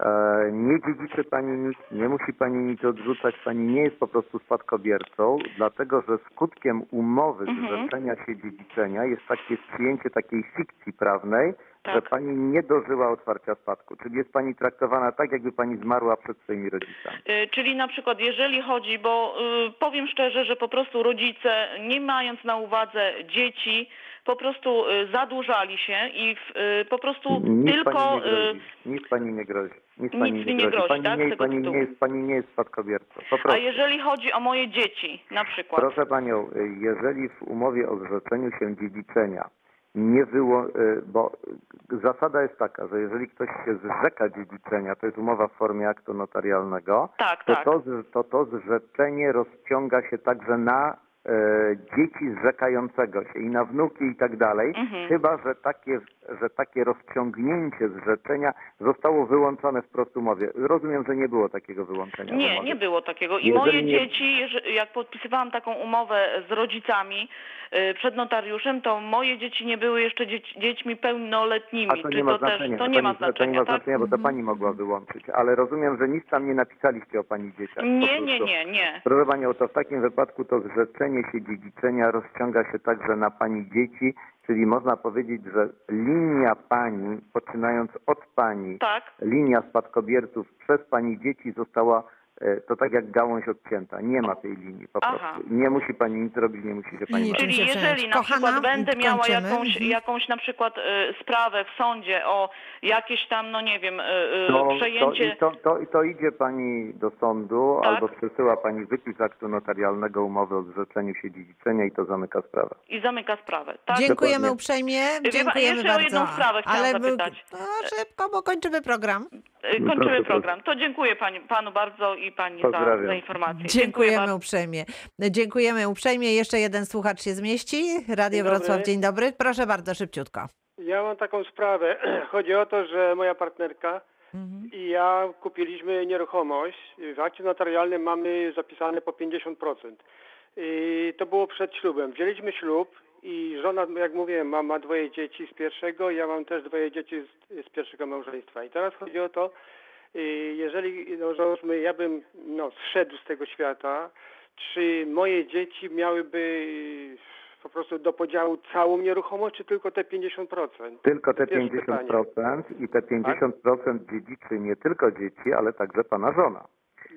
E, Nie dziedziczy pani nic, nie musi pani nic odrzucać, pani nie jest po prostu spadkobiercą, dlatego że skutkiem umowy Mhm. zrzeczenia się dziedziczenia jest takie przyjęcie takiej fikcji prawnej, Tak. że pani nie dożyła otwarcia spadku, czyli jest pani traktowana tak, jakby pani zmarła przed swoimi rodzicami. Y, Czyli na przykład jeżeli chodzi, bo y, powiem szczerze, że po prostu rodzice, nie mając na uwadze dzieci, po prostu y, zadłużali się i y, po prostu Nic tylko... pani nie grozi. Nic pani nie grozi. Nic, Nic pani mi nie grozi. pani tak, nie, pani, tytułu? nie jest, pani nie jest spadkobiercą. A jeżeli chodzi o moje dzieci na przykład? Proszę panią, y, jeżeli w umowie o zrzeczeniu się dziedziczenia nie było, y, bo y, zasada jest taka, że jeżeli ktoś się zrzeka dziedziczenia, to jest umowa w formie aktu notarialnego, Tak, to, tak. to, to to zrzeczenie rozciąga się także na e, dzieci zrzekającego się i na wnuki i tak dalej, Mhm. chyba że takie, że takie rozciągnięcie zrzeczenia zostało wyłączone wprost umowie. Rozumiem, że nie było takiego wyłączenia. Nie, nie było takiego. I Jeżeli moje nie- dzieci, jak podpisywałam taką umowę z rodzicami y, przed notariuszem, to moje dzieci nie były jeszcze dzieć, dziećmi pełnoletnimi. A to Czy nie ma to znaczenia. też to nie ma pani- To nie znaczenia, ma tak? znaczenia, bo to pani mogła wyłączyć. Ale rozumiem, że nic tam nie napisaliście o pani dzieciach. Nie, nie, nie, nie. Proszę Panią, to w takim wypadku to zrzeczenie się dziedziczenia rozciąga się także na Pani dzieci, czyli można powiedzieć, że linia Pani, poczynając od Pani, Tak. linia spadkobierców przez Pani dzieci została, to tak jak gałąź odcięta. Nie ma tej linii po Aha. prostu. Nie musi Pani nic robić, nie musi się Pani Nie. Czyli jeżeli na Kochana, przykład będę miała kończymy. jakąś, Mhm. jakąś na przykład y, sprawę w sądzie o jakieś tam, no nie wiem, y, y, To, to, przejęcie... i to, to, to idzie Pani do sądu Tak. albo przesyła Pani wypis aktu notarialnego umowy o zrzeczeniu się dziedziczenia i to zamyka sprawę. i zamyka sprawę, tak? Dziękujemy Dokładnie. uprzejmie, pan, dziękujemy jeszcze o bardzo. jedną sprawę chciałam Ale zapytać. No, szybko, bo kończymy program. Y, Kończymy Proszę, program. To dziękuję pani, panu bardzo i pani za, za informację. Dziękuję Dziękujemy bardzo. uprzejmie. Dziękujemy uprzejmie. Jeszcze jeden słuchacz się zmieści. Radio Dzień dobry. Wrocław, dzień dobry. Proszę bardzo, szybciutko. Ja mam taką sprawę. Chodzi o to, że moja partnerka Mhm. i ja kupiliśmy nieruchomość. W akcie notarialnym mamy zapisane po 50%. I to było przed ślubem. Wzięliśmy ślub i żona, jak mówiłem, ma, ma dwoje dzieci z pierwszego, ja mam też dwoje dzieci z, z pierwszego małżeństwa. I teraz chodzi o to, y, jeżeli, no załóżmy, ja bym no, zszedł z tego świata, czy moje dzieci miałyby y, po prostu do podziału całą nieruchomość, czy tylko te 50%? Tylko te Pierwsze pytanie. Tak. 50% i te 50% dziedziczy nie tylko dzieci, ale także Pana żona.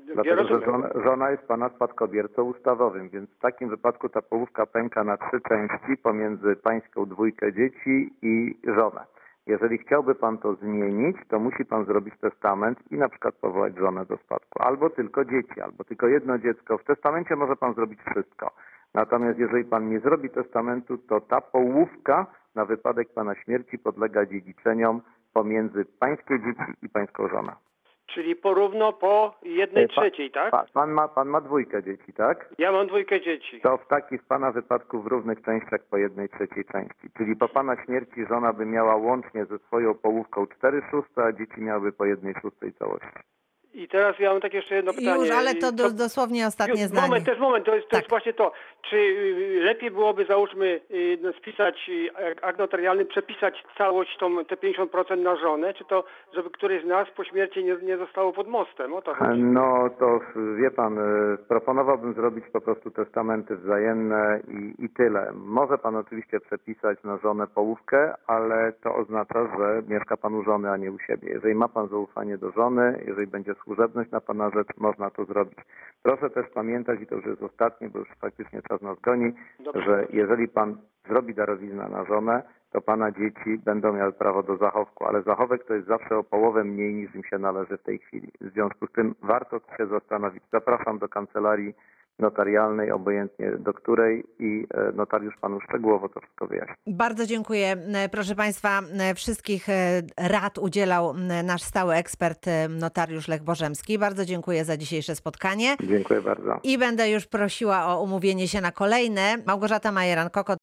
Ja Dlatego, że żona, żona jest Pana spadkobiercą ustawowym, więc w takim wypadku ta połówka pęka na trzy części pomiędzy Pańską dwójkę dzieci i żonę. Jeżeli chciałby Pan to zmienić, to musi Pan zrobić testament i na przykład powołać żonę do spadku. Albo tylko dzieci, albo tylko jedno dziecko. W testamencie może Pan zrobić wszystko. Natomiast jeżeli Pan nie zrobi testamentu, to ta połówka na wypadek Pana śmierci podlega dziedziczeniom pomiędzy Pańskie dzieci i Pańską żonę. Czyli porówno po jednej E, pa- trzeciej, tak? Pa, pan, ma, pan ma dwójkę dzieci, tak? Ja mam dwójkę dzieci. To w taki w Pana wypadku w równych częściach po jednej trzeciej części. Czyli po Pana śmierci żona by miała łącznie ze swoją połówką 4 szóste, a dzieci miałyby po jednej szóstej całości. I teraz ja mam takie jeszcze jedno pytanie. Już, ale to do, dosłownie ostatnie Już, zdanie. Moment, to jest moment, to jest, to Tak. jest właśnie to. Czy y, lepiej byłoby, załóżmy, y, no, spisać y, akt notarialny, przepisać całość, tą, te 50% na żonę, czy to, żeby któryś z nas po śmierci nie, nie zostało pod mostem? O to chodzi. No to wie pan, proponowałbym zrobić po prostu testamenty wzajemne i, i tyle. Może pan oczywiście przepisać na żonę połówkę, ale to oznacza, że mieszka pan u żony, a nie u siebie. Jeżeli ma pan zaufanie do żony, jeżeli będzie służebność na pana rzecz, można to zrobić. Proszę też pamiętać, i to już jest ostatnie, bo już faktycznie czas nas goni, Dobrze. że jeżeli pan zrobi darowiznę na żonę, to pana dzieci będą miały prawo do zachowku, ale zachowek to jest zawsze o połowę mniej niż im się należy w tej chwili. W związku z tym warto się zastanowić. Zapraszam do kancelarii notarialnej, obojętnie do której i e, notariusz panu szczegółowo to wszystko wyjaśni. Bardzo dziękuję. E, Proszę Państwa, e, wszystkich rad udzielał nasz stały ekspert, notariusz Lech Bożemski. Bardzo dziękuję za dzisiejsze spotkanie. Dziękuję bardzo. I będę już prosiła o umówienie się na kolejne. Małgorzata Majeran-Kokot,